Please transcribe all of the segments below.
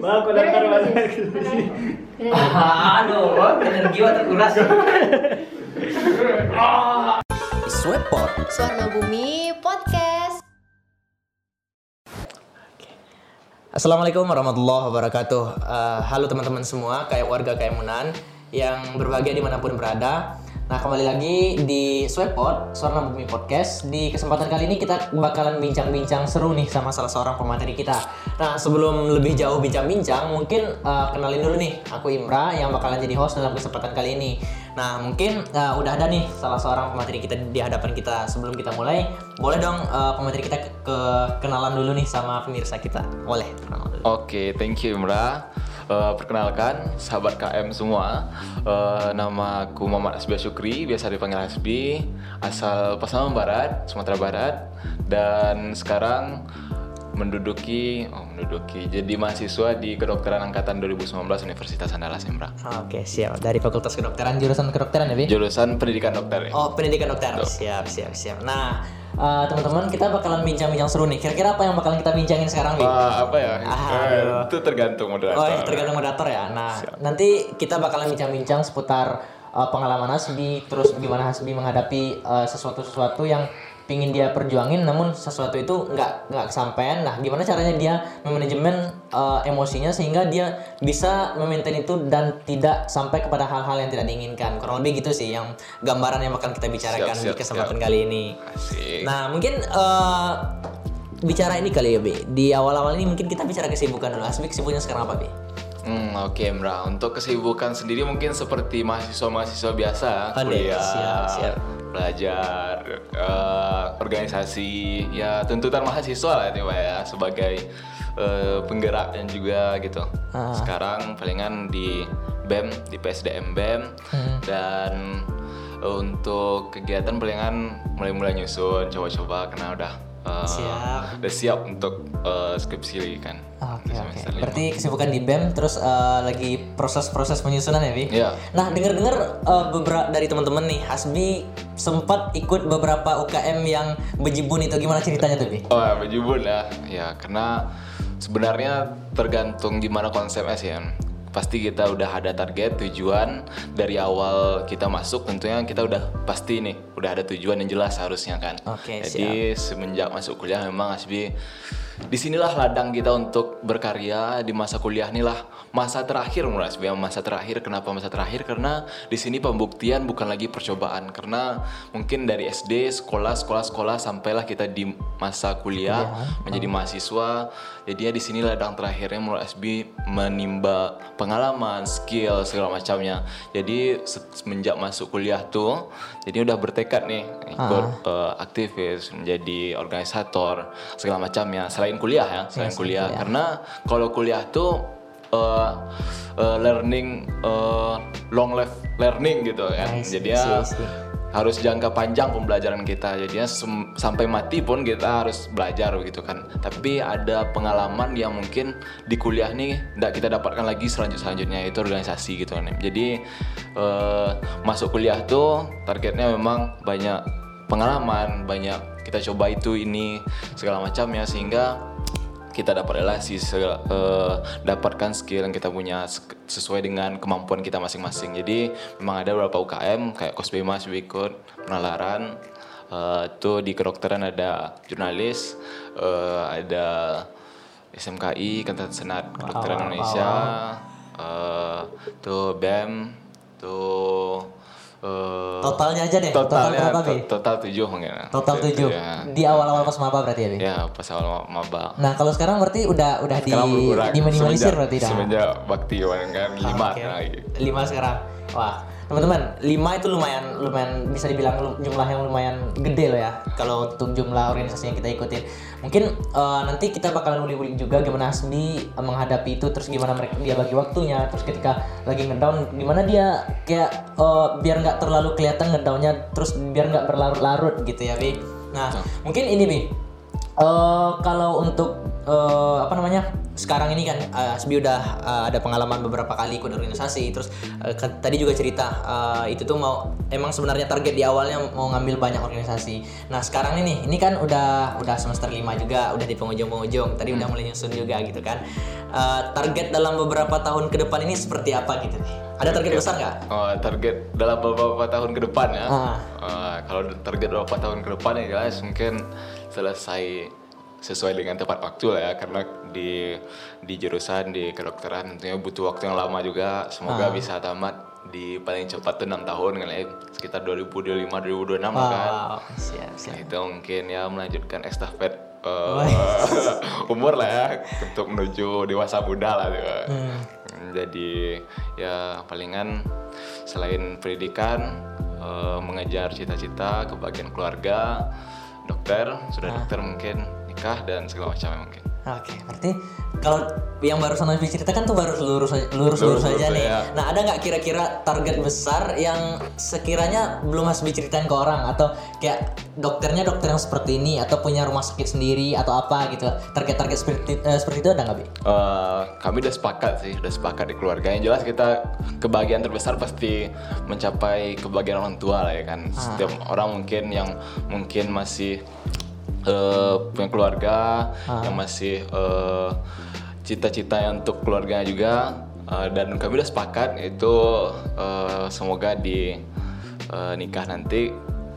Mau aku daftar balik Aduh, energi wa terkuras. Swepot. Suara Bumi Podcast. Assalamualaikum warahmatullahi wabarakatuh. Eh, halo teman-teman semua, kayak warga Kaimunan yang berbahagia di mana pun berada. Nah kembali lagi di Swepot, Suara Bumi Podcast. Di kesempatan kali ini kita bakalan bincang-bincang seru nih sama salah seorang pemateri kita. Nah sebelum lebih jauh bincang-bincang, mungkin eh, kenalin dulu nih, aku Imra yang bakalan jadi host dalam kesempatan kali ini. Nah mungkin eh, udah ada nih salah seorang pemateri kita di hadapan kita. Sebelum kita mulai, boleh dong eh, pemateri kita ke, ke- kenalan dulu nih sama pemirsa kita. Boleh. Oke, thank you Imra. Eh, perkenalkan, sahabat KM semua. Eh, nama aku Muhammad Hasbi Syukri, biasa dipanggil Hasbi, asal Pasaman Barat, Sumatera Barat, dan sekarang menduduki, oh menduduki, jadi mahasiswa di kedokteran angkatan 2019 Universitas Andalas Imra. Oke siap. Dari Fakultas Kedokteran jurusan kedokteran ya Bi? Jurusan pendidikan dokter ya. Oh pendidikan dokter. Siap siap siap. Nah eh, teman-teman kita bakalan bincang-bincang seru nih. Kira-kira apa yang bakalan kita bincangin sekarang Bi? Wah, apa ya? Ah, Eh, itu tergantung moderator. Oh, ya, tergantung moderator ya. Nah, nanti kita bakalan bincang-bincang seputar uh, pengalaman Hasbi, terus gimana Hasbi menghadapi uh, sesuatu-sesuatu yang pingin dia perjuangin, namun sesuatu itu nggak nggak kesampaian. Nah, gimana caranya dia memanajemen uh, emosinya sehingga dia bisa memaintain itu dan tidak sampai kepada hal-hal yang tidak diinginkan. Kurang lebih gitu sih yang gambaran yang bakal kita bicarakan Siap, siap, di kesempatan siap. kali ini. Asik. Nah, mungkin eh, bicara ini kali ya, Bi. Di awal-awal ini mungkin kita bicara kesibukan dulu. Hasbi kesibukannya sekarang apa, Bi? Hmm, oke Mra. Untuk kesibukan sendiri mungkin seperti mahasiswa-mahasiswa biasa, deh. kuliah, Siap, siap. Belajar, eh, organisasi, ya tuntutan mahasiswa lah itu Pak ya sebagai eh, penggerak dan juga gitu. Ah. Sekarang palingan di BEM, di PSDM BEM Hmm. dan eh, untuk kegiatan palingan mulai-mulai nyusun, coba-coba karena udah eh, Siap. udah siap untuk eh, skripsi kan. Oke semester lima. Berarti kesibukan di BEM terus eh, lagi proses-proses penyusunan ya, Bi? Iya. Nah, dengar-dengar eh, beberapa dari teman-teman nih, Hasbi sempat ikut beberapa UKM yang bejibun itu gimana ceritanya tuh, Bi? Oh, bejibun lah. Ya, karena sebenarnya tergantung gimana konsepnya sih ya. Pasti kita udah ada target, tujuan dari awal kita masuk tentunya kita udah pasti nih, udah ada tujuan yang jelas harusnya kan. Oke, Jadi semenjak masuk kuliah memang Asbi di sinilah ladang kita untuk berkarya di masa kuliah nih lah. Masa terakhir menurut Asbi ya. masa terakhir. Kenapa masa terakhir? Karena di sini pembuktian bukan lagi percobaan. Karena mungkin dari SD sekolah sekolah sekolah sampailah kita di masa kuliah menjadi mahasiswa. Jadi ya di sini ladang terakhirnya menurut Asbi menimba pengalaman skill segala macamnya. Jadi se- semenjak masuk kuliah tuh jadi udah bertekad nih ikut eh, aktivis menjadi organisator segala macamnya. Selain kuliah ya selain kuliah. karena kalau kuliah tuh eh, eh, learning eh, long life learning gitu kan. See, jadi ya harus jangka panjang pembelajaran kita. Jadinya sampai mati pun kita harus belajar begitu kan. Tapi ada pengalaman yang mungkin di kuliah nih tidak kita dapatkan lagi selanjut selanjutnya itu organisasi gitu kan. Jadi eh, masuk kuliah tuh targetnya memang banyak pengalaman banyak kita coba itu ini segala macamnya sehingga kita dapat relasi segala- eh, dapatkan skill yang kita punya sesuai dengan kemampuan kita masing-masing. Jadi memang ada beberapa UKM kayak Kosbema juga ikut penalaran eh, tuh di kedokteran ada jurnalis eh, ada SMKI Kantor Senat Kedokteran Indonesia eh, tuh BEM tuh Totalnya aja deh. totalnya Total berapa, Bi? to- total tujuh mungkin Total Waktu itu, tujuh. ya. Di awal-awal pas maba berarti ya, Bi? ya pas awal maba Nah, kalau sekarang berarti udah udah di sekarang berkurang diminimalisir semenjak, berarti dah. semenjak bakti kan lima Oke. nah, gitu. lima sekarang wah teman-teman lima itu lumayan lumayan bisa dibilang jumlah yang lumayan gede loh ya kalau untuk jumlah organisasi yang kita ikutin. Mungkin eh, nanti kita bakalan uli-uli juga gimana Hasbi eh, menghadapi itu terus gimana mereka dia bagi waktunya terus ketika lagi ngedown gimana dia kayak eh, biar nggak terlalu kelihatan ngedownnya terus biar nggak berlarut-larut gitu ya Bi. Nah mungkin ini Bi Eh, kalau untuk eh, apa namanya sekarang ini kan eh, Asbi udah eh, ada pengalaman beberapa kali ikut organisasi. Terus eh, ke- tadi juga cerita eh, itu tuh mau emang sebenarnya target di awalnya mau ngambil banyak organisasi. Nah sekarang ini ini kan udah udah semester 5 juga udah di penghujung-penghujung. Tadi udah mulai nyusun juga gitu kan. Eh, target dalam beberapa tahun ke depan ini seperti apa gitu nih ada target besar nggak Oh, target dalam beberapa tahun ke depan ya. Ah. Eh, kalau target beberapa tahun ke depan ya jelas mungkin selesai sesuai dengan tepat waktu lah ya karena di di jurusan di kedokteran tentunya butuh waktu yang lama juga semoga Ah. bisa tamat di paling cepat tuh 6 tahun kan ya sekitar 2025 2026 lah kan Wow, siap Nah, siap itu mungkin ya melanjutkan estafet Wah. umur lah ya untuk menuju dewasa muda lah gitu. Hmm. Jadi ya palingan selain pendidikan eh, mengejar cita-cita kebahagiaan keluarga, dokter, sudah Ah. dokter mungkin nikah dan segala macamnya mungkin. Oke, berarti kalau yang barusan Nabi ceritakan tuh baru lurus lurus lurus Lurus-lurus aja nih. ya. Nah, ada nggak kira-kira target besar yang sekiranya belum Mas Bi ceritain ke orang atau kayak dokternya dokter yang seperti ini atau punya rumah sakit sendiri atau apa gitu. Target-target seperti eh, seperti itu ada nggak Bi? Eh, kami udah sepakat sih, udah sepakat di keluarga. Yang jelas kita kebahagiaan terbesar pasti mencapai kebahagiaan orang tua lah ya kan. Setiap orang mungkin yang mungkin masih eh, punya keluarga, yang masih eh, cita-cita untuk keluarganya juga. eh, dan kami udah sepakat itu eh, semoga di eh, nikah nanti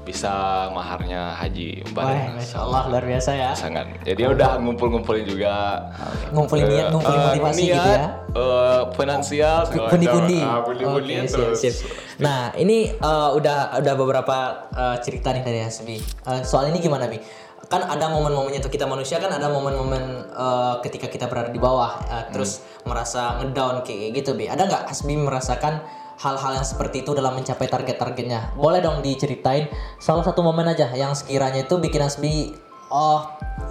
bisa maharnya haji Wah, bareng masya Allah luar biasa ya. pasangan. Jadi udah ngumpul-ngumpulin juga. Ngumpulin niat, ngumpulin Eh, motivasi niat, gitu ya. eh, finansial, Pundi-pundi. Ah, pundi-pundi Oke, terus. siap, siap. Nah, ini eh, udah udah beberapa eh, cerita nih dari Hasbi. Eh, soal ini gimana, Bi? Kan ada momen-momennya tuh kita manusia kan ada momen-momen eh, ketika kita berada di bawah eh, terus merasa ngedown kayak gitu, Bi. Ada nggak Hasbi merasakan hal-hal yang seperti itu dalam mencapai target-targetnya? Boleh dong diceritain salah satu momen aja yang sekiranya itu bikin Hasbi oh,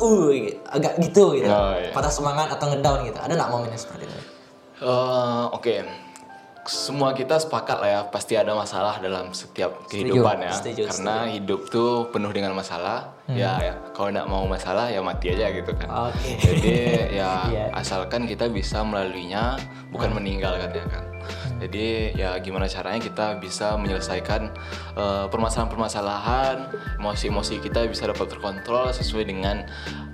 uh, agak gitu gitu. Oh, iya. Patah semangat atau ngedown gitu. Ada nggak momennya seperti itu? Eh, Oke, semua kita sepakat lah ya pasti ada masalah dalam setiap kehidupan ya. setuju, Hmm. Karena hidup tuh penuh dengan masalah. Ya, ya kalau nggak mau masalah ya mati aja gitu kan. Oke. Jadi ya Iya. asalkan kita bisa melaluinya, bukan meninggalkan ya kan. Jadi ya gimana caranya kita bisa menyelesaikan eh, permasalahan-permasalahan, emosi-emosi kita bisa dapat terkontrol sesuai dengan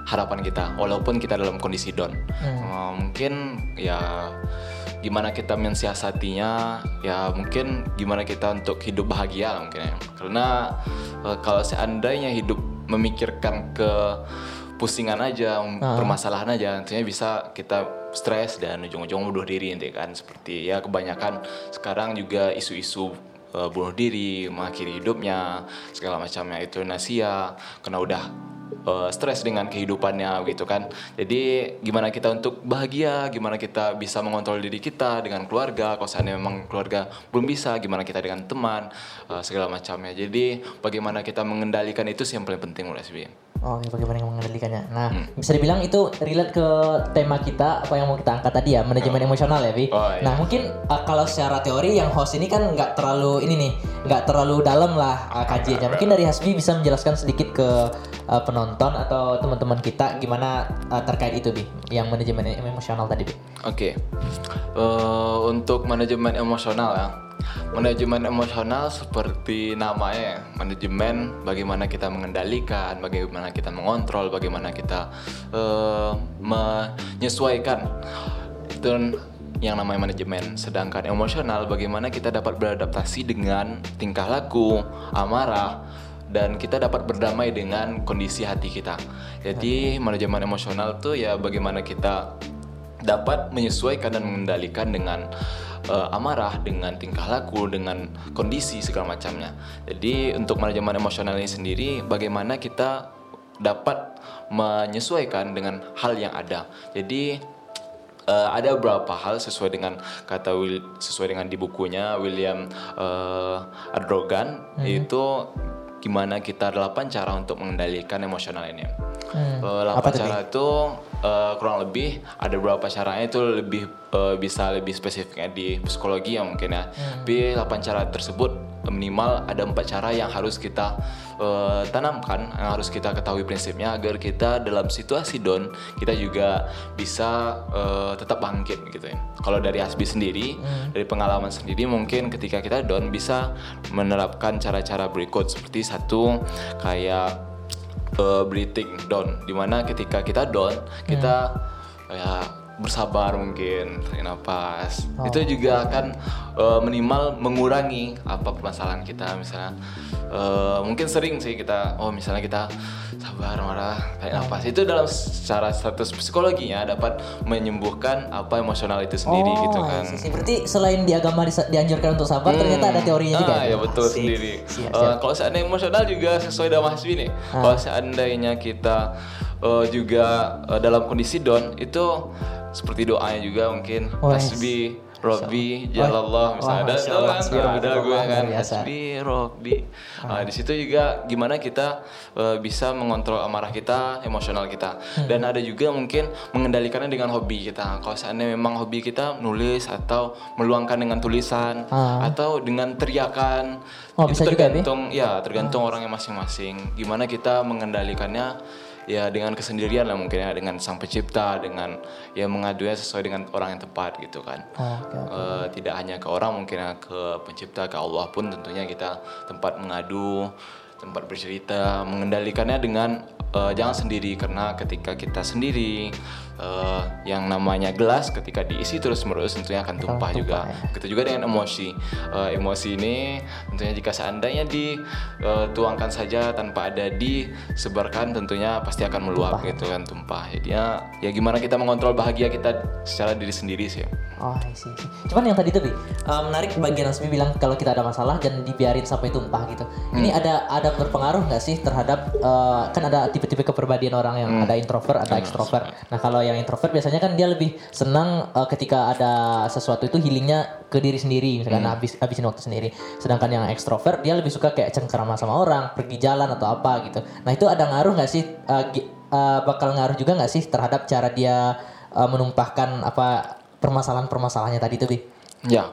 harapan kita, walaupun kita dalam kondisi down. Eh, mungkin ya gimana kita mensiasatinya ya mungkin gimana kita untuk hidup bahagia lah mungkin ya. Karena eh, kalau seandainya hidup memikirkan ke pusingan aja permasalahan aja nantinya bisa kita stres dan ujung-ujung bunuh diri nanti kan. Seperti ya kebanyakan sekarang juga isu-isu eh, bunuh diri mengakhiri hidupnya segala macamnya itu nasia karena udah eh, stres dengan kehidupannya gitu kan. Jadi gimana kita untuk bahagia, gimana kita bisa mengontrol diri kita dengan keluarga, kalau seandainya memang keluarga belum bisa, gimana kita dengan teman, eh, segala macamnya. Jadi bagaimana kita mengendalikan itu sih yang paling penting menurut saya. Oh, Oke, bagaimana yang mengendalikannya? Nah, Hmm. bisa dibilang itu relate ke tema kita apa yang mau kita angkat tadi ya, manajemen emosional ya, Vi. Oh, iya. Nah, mungkin uh, kalau secara teori yang host ini kan nggak terlalu ini nih, nggak terlalu dalam lah uh, kajiannya. Mungkin dari Hasbi bisa menjelaskan sedikit ke uh, penonton atau teman-teman kita gimana uh, terkait itu, Bi, yang manajemen emosional tadi, Bi. Oke, Eh, untuk manajemen emosional ya. Manajemen emosional seperti namanya, manajemen bagaimana kita mengendalikan, bagaimana kita mengontrol, bagaimana kita eh, menyesuaikan itu yang namanya manajemen. Sedangkan emosional bagaimana kita dapat beradaptasi dengan tingkah laku, amarah, dan kita dapat berdamai dengan kondisi hati kita. Jadi manajemen emosional tuh ya bagaimana kita dapat menyesuaikan dan mengendalikan dengan eh, amarah, dengan tingkah laku, dengan kondisi segala macamnya. Jadi untuk manajemen emosional ini sendiri, bagaimana kita dapat menyesuaikan dengan hal yang ada. Jadi eh, ada beberapa hal sesuai dengan kata Will, sesuai dengan di bukunya William eh, Adrogan itu gimana kita delapan cara untuk mengendalikan emosional ini. Hmm. Eh, Apa delapan tuh, cara itu eh, kurang lebih ada beberapa caranya itu lebih eh, bisa lebih spesifiknya di psikologi ya mungkin ya. Hmm. Tapi delapan cara tersebut minimal ada empat cara yang harus kita eh, tanamkan, yang harus kita ketahui prinsipnya agar kita dalam situasi down kita juga bisa eh, tetap bangkit gitu ya. Kalau dari Hasbi sendiri, dari pengalaman sendiri mungkin ketika kita down bisa menerapkan cara-cara berikut seperti satu kayak uh, breathing down. Di mana ketika kita down kita ya bersabar mungkin tarik nafas itu juga akan uh, minimal mengurangi apa permasalahan kita misalnya uh, mungkin sering sih kita oh misalnya kita sabar marah tarik nafas itu dalam secara status psikologinya dapat menyembuhkan apa emosional itu sendiri gitu kan see. Berarti selain di agama dianjurkan untuk sabar, ternyata ada teorinya juga. Ah, ya betul Asik. sendiri. Siap, Eh, siap. kalau seandainya emosional juga sesuai dengan Hasbi nih. Kalau seandainya kita eh, juga eh, dalam kondisi down itu seperti doanya juga mungkin. Oh, Hasbi Robbi Jalallah misalnya. Ada Allah, kan Hasbi, Nah, Robbi, ada gue kan. Hasbi Robbi Nah, di situ juga gimana kita eh, bisa mengontrol amarah kita emosional kita. Hmm. dan ada juga mungkin mengendalikannya dengan hobi kita. Kalau seandainya memang hobi kita nulis atau meluangkan dengan tulisan Ah. atau dengan teriakan Oh, juga, itu tergantung ya tergantung orangnya masing-masing. Gimana kita mengendalikannya ya dengan kesendirian lah mungkin ya dengan sang pencipta dengan ya mengadunya sesuai dengan orang yang tepat gitu kan Oh, oke, oke. Eh, tidak hanya ke orang mungkin ya ke pencipta ke Allah pun tentunya kita tempat mengadu tempat bercerita mengendalikannya dengan eh, jangan sendiri karena ketika kita sendiri eh, yang namanya gelas ketika diisi terus menerus tentunya akan tumpah juga. begitu juga dengan emosi. Eh, emosi ini tentunya jika seandainya dituangkan saja tanpa ada disebarkan tentunya pasti akan meluap gitu kan tumpah. Jadinya ya gimana kita mengontrol bahagia kita secara diri sendiri sih. Oh, I see. Cuman yang tadi tuh, Bi, eh, menarik bagian Asmi bilang kalau kita ada masalah jangan dibiarin sampai tumpah gitu. Ini ada ada berpengaruh nggak sih terhadap eh, kan ada tipe-tipe kepribadian orang yang ada introvert, ada extrovert. Nah, kalau yang introvert biasanya kan dia lebih senang eh, ketika ada sesuatu itu healingnya ke diri sendiri, misalkan habis habisin waktu sendiri. Sedangkan yang extrovert dia lebih suka kayak cengkerama sama orang, pergi jalan atau apa gitu. Nah, itu ada ngaruh nggak sih gi- eh, bakal ngaruh juga nggak sih terhadap cara dia eh, menumpahkan apa permasalahan-permasalahannya tadi tuh, Bi? Ya,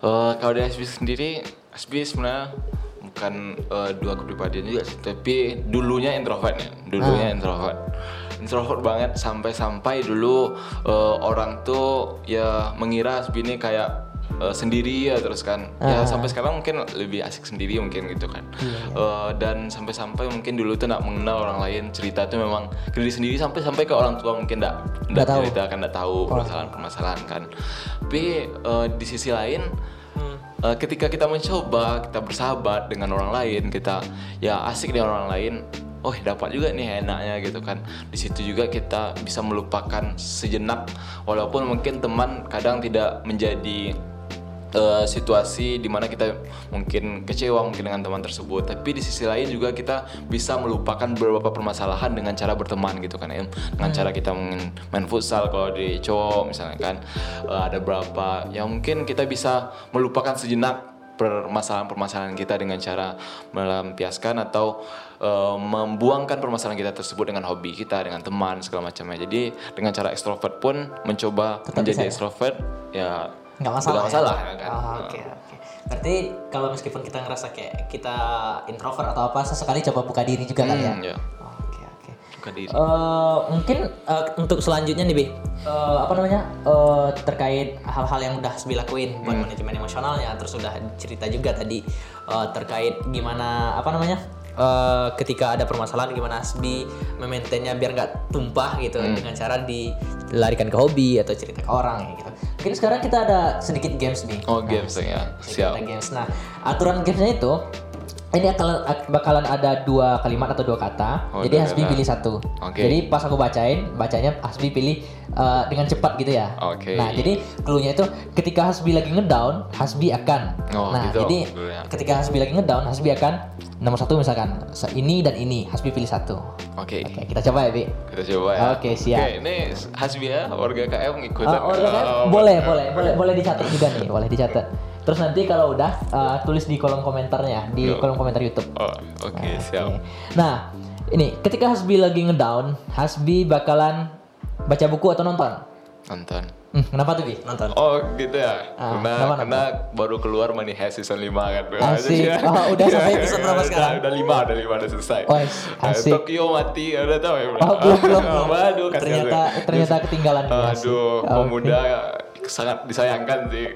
eh, kalau dari SB sendiri, SB sebenarnya bukan eh, dua kepribadian juga sih, tapi dulunya introvert ya, dulunya introvert, introvert banget. Sampai-sampai dulu eh, orang tuh ya mengira ini kayak eh, sendiri ya terus kan, ya sampai sekarang mungkin lebih asik sendiri mungkin gitu kan, Eh, dan sampai-sampai mungkin dulu tuh nggak mengenal orang lain, cerita tuh memang ke diri sendiri sampai-sampai ke orang tua mungkin nggak tahu. cerita kan nggak tahu permasalahan-permasalahan kan, tapi eh, di sisi lain Eh, ketika kita mencoba, kita bersahabat dengan orang lain, kita ya asik dengan orang lain, oh dapat juga nih enaknya gitu kan. Di situ juga kita bisa melupakan sejenak, walaupun mungkin teman kadang tidak menjadi eh, situasi di mana kita mungkin kecewa mungkin dengan teman tersebut, tapi di sisi lain juga kita bisa melupakan beberapa permasalahan dengan cara berteman gitu kan, ya. dengan cara kita mungkin main futsal kalau di cowok misalnya kan eh, ada berapa, ya mungkin kita bisa melupakan sejenak permasalahan-permasalahan kita dengan cara melampiaskan atau eh, membuangkan permasalahan kita tersebut dengan hobi kita, dengan teman segala macamnya. Jadi dengan cara ekstrovert pun mencoba Tetap menjadi bisa ya? ekstrovert ya nggak masalah nggak masalah ya kan. Oh, oke oke berarti kalau meskipun kita ngerasa kayak kita introvert atau apa sesekali coba buka diri juga kali ya Hmm, ya. Oh, diri. Eh, mungkin eh, untuk selanjutnya nih bi. Eh, apa namanya? Eh, terkait hal-hal yang udah Hasbi lakuin buat manajemen emosionalnya. Terus udah cerita juga tadi eh, terkait gimana apa namanya? Eh, ketika ada permasalahan gimana Hasbi memaintainnya biar nggak tumpah gitu dengan cara dilarikan ke hobi atau cerita ke orang ya gitu. Mungkin sekarang kita ada sedikit games nih Oh games ya, siap. games. Nah, aturan gamesnya itu ini akan bakalan ada dua kalimat atau dua kata. Oh, Jadi Hasbi pilih satu. Oke. Jadi pas aku bacain, bacanya Hasbi pilih uh, dengan cepat gitu ya. Oke. Nah, jadi clue-nya itu ketika Hasbi lagi ngedown, Hasbi akan. Oh, nah, gitu jadi ketika Hasbi lagi ngedown, Hasbi akan nomor satu misalkan ini dan ini. Hasbi pilih satu. Oke. Oke, kita coba ya, Bi. Kita coba ya. Oke, siap. Oke, ini Hasbi ya, warga KM ngikut. Ah, order kan? Oh, boleh, boleh, boleh, boleh dicatat juga nih, boleh dicatat. Terus nanti kalau udah uh, tulis di kolom komentarnya, di Yo. kolom komentar YouTube. Oh, oke, siap. Oke. Nah, ini ketika Hasbi lagi ngedown, Hasbi bakalan baca buku atau nonton? Nonton. Hmm, kenapa tuh Bi nonton? Oh gitu ya, Ah, karena kenapa, karena baru keluar Money Heist season 5 kan Asik. Oh, udah sampai episode berapa Udah- sekarang? Udah 5, udah 5, udah selesai Eh, asik. Tokyo mati, udah tahu ya Oh, belum belum belum. Waduh, kasihan ternyata ternyata ketinggalan. Aduh, pemuda sangat disayangkan sih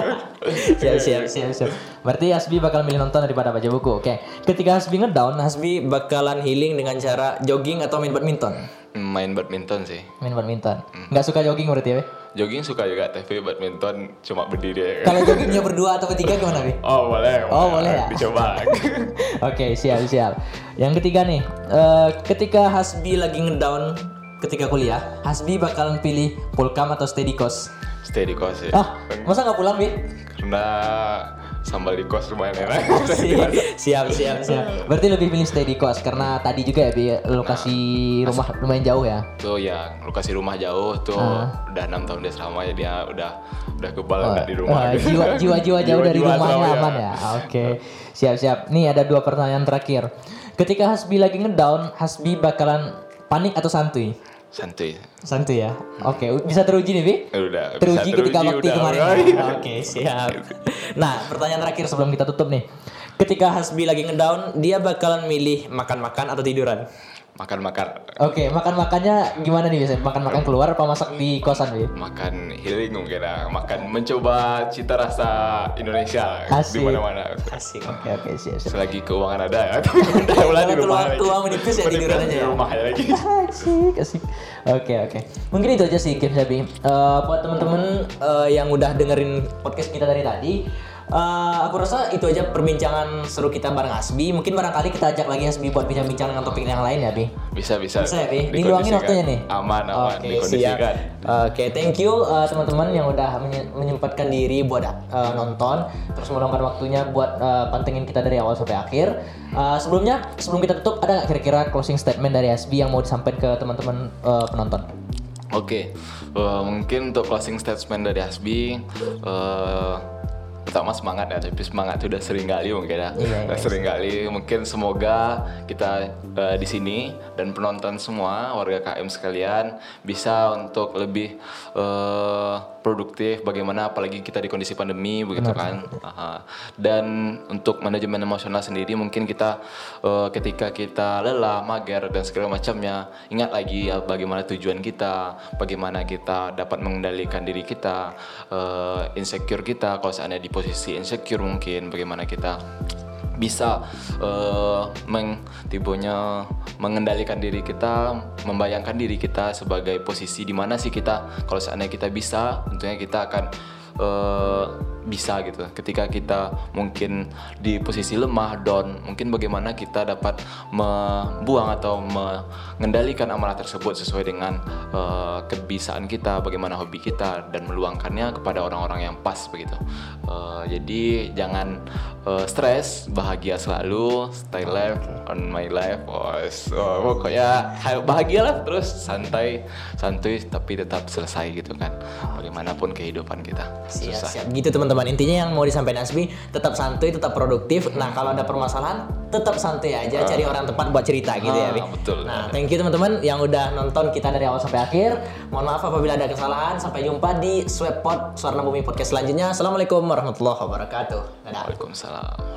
siap siap siap siap. Berarti Hasbi bakal milih nonton daripada baca buku. Oke. Ketika Hasbi ngedown, Hasbi bakalan healing dengan cara jogging atau main badminton. Main badminton sih Main badminton. Nggak suka jogging berarti ya? Jogging suka juga, tapi badminton cuma berdiri Kalau joggingnya berdua atau bertiga gimana, Bi? Oh boleh, Oh, boleh ya? Dicoba Oke, siap siap. Yang ketiga nih, eh, ketika Hasbi lagi ngedown ketika kuliah, Hasbi bakalan pilih pulkam atau steady cost. Stay di kos ya Ah, masa nggak pulang, Bi? Karena sambal di kos lumayan enak siap, siap, siap, siap. Berarti lebih pilih stay di kos karena tadi juga ya Bi, lokasi rumah lumayan jauh ya. tuh ya lokasi rumah jauh tuh Ah. udah enam tahun dia selama ya dia udah udah kebal nggak di rumah gitu. jiwa, jiwa, jiwa jauh dari Jiwa-jiwa rumahnya selama aman ya. Oke, siap, siap. Nih ada dua pertanyaan terakhir. Ketika Hasbi lagi ngedown, Hasbi bakalan panik atau santuy? Santuy Santuy ya. Oke, bisa teruji nih Bi? udah bisa Teruji ketika teruji, waktu udah, kemarin. udah. Oke, siap. Nah, pertanyaan terakhir sebelum kita tutup nih. Ketika Hasbi lagi ngedown, dia bakalan milih makan-makan atau tiduran? Makan makan Oke, makan-makannya gimana nih biasanya? Makan-makan keluar apa masak di kosan, Bi? makan healing mungkin lah makan mencoba cita rasa Indonesia Asik. di mana mana Asik. Oke, oke, siap, siap. selagi keuangan ada ya tapi udah di rumah tulang menipis ya tiduran aja di ya? rumah ya lagi asik asik oke oke mungkin itu aja sih Kim Sabi Eh, buat temen-temen eh, yang udah dengerin podcast kita dari tadi eh, aku rasa itu aja perbincangan seru kita bareng Asbi. Mungkin barangkali kita ajak lagi Asbi buat bincang-bincang dengan topik yang lain ya Bi? Bisa bisa. Bisa ya Bi? Diluangin dikondisikan. waktunya nih? Aman aman. Oke, dikondisikan. Siap. Oke, thank you uh, teman-teman yang udah menye- menyempatkan diri buat uh, nonton, terus meluangkan waktunya buat uh, pantengin kita dari awal sampai akhir. Uh, sebelumnya, sebelum kita tutup, ada nggak kira-kira closing statement dari SB yang mau disampaikan ke teman-teman uh, penonton? Oke, eh, mungkin untuk closing statement dari Hasbi, eh, pertama semangat ya, tapi semangat itu udah sering kali mungkin ya, Iya, udah iya. sering kali. Mungkin semoga kita eh, di sini dan penonton semua warga KM sekalian bisa untuk lebih eh, produktif. Bagaimana apalagi kita di kondisi pandemi begitu kan. Aha. Dan untuk manajemen emosional sendiri mungkin kita eh, ketika kita lelah, mager dan segala macamnya, ingat lagi ya, bagaimana tujuan kita, bagaimana kita dapat mengendalikan diri kita, eh, insecure kita kalau seandainya di posisi insecure mungkin bagaimana kita bisa eh, meng tibonya mengendalikan diri kita, membayangkan diri kita sebagai posisi di mana sih kita. Kalau seandainya kita bisa, tentunya kita akan eh, bisa gitu. Ketika kita mungkin di posisi lemah, down, mungkin bagaimana kita dapat membuang atau mengendalikan amarah tersebut sesuai dengan eh, kebisaan kita, bagaimana hobi kita dan meluangkannya kepada orang-orang yang pas begitu. Eh, jadi jangan eh, stres, bahagia selalu, stay life on my life. Oh, so, pokoknya ha- bahagialah terus santai, santuy tapi tetap selesai gitu kan. Bagaimanapun kehidupan kita. Siap, Susah. siap. Gitu teman-teman. Intinya yang mau disampaikan Asbi, tetap santuy, tetap produktif. Nah, kalau ada permasalahan, tetap santuy aja, cari orang tepat buat cerita gitu ya, Bi. Ah, betul. Nah, thank you teman-teman yang udah nonton kita dari awal sampai akhir. Mohon maaf apabila ada kesalahan. Sampai jumpa di Swepot Suara Bumi Podcast selanjutnya. Assalamualaikum warahmatullahi wabarakatuh. Dadah. Waalaikumsalam.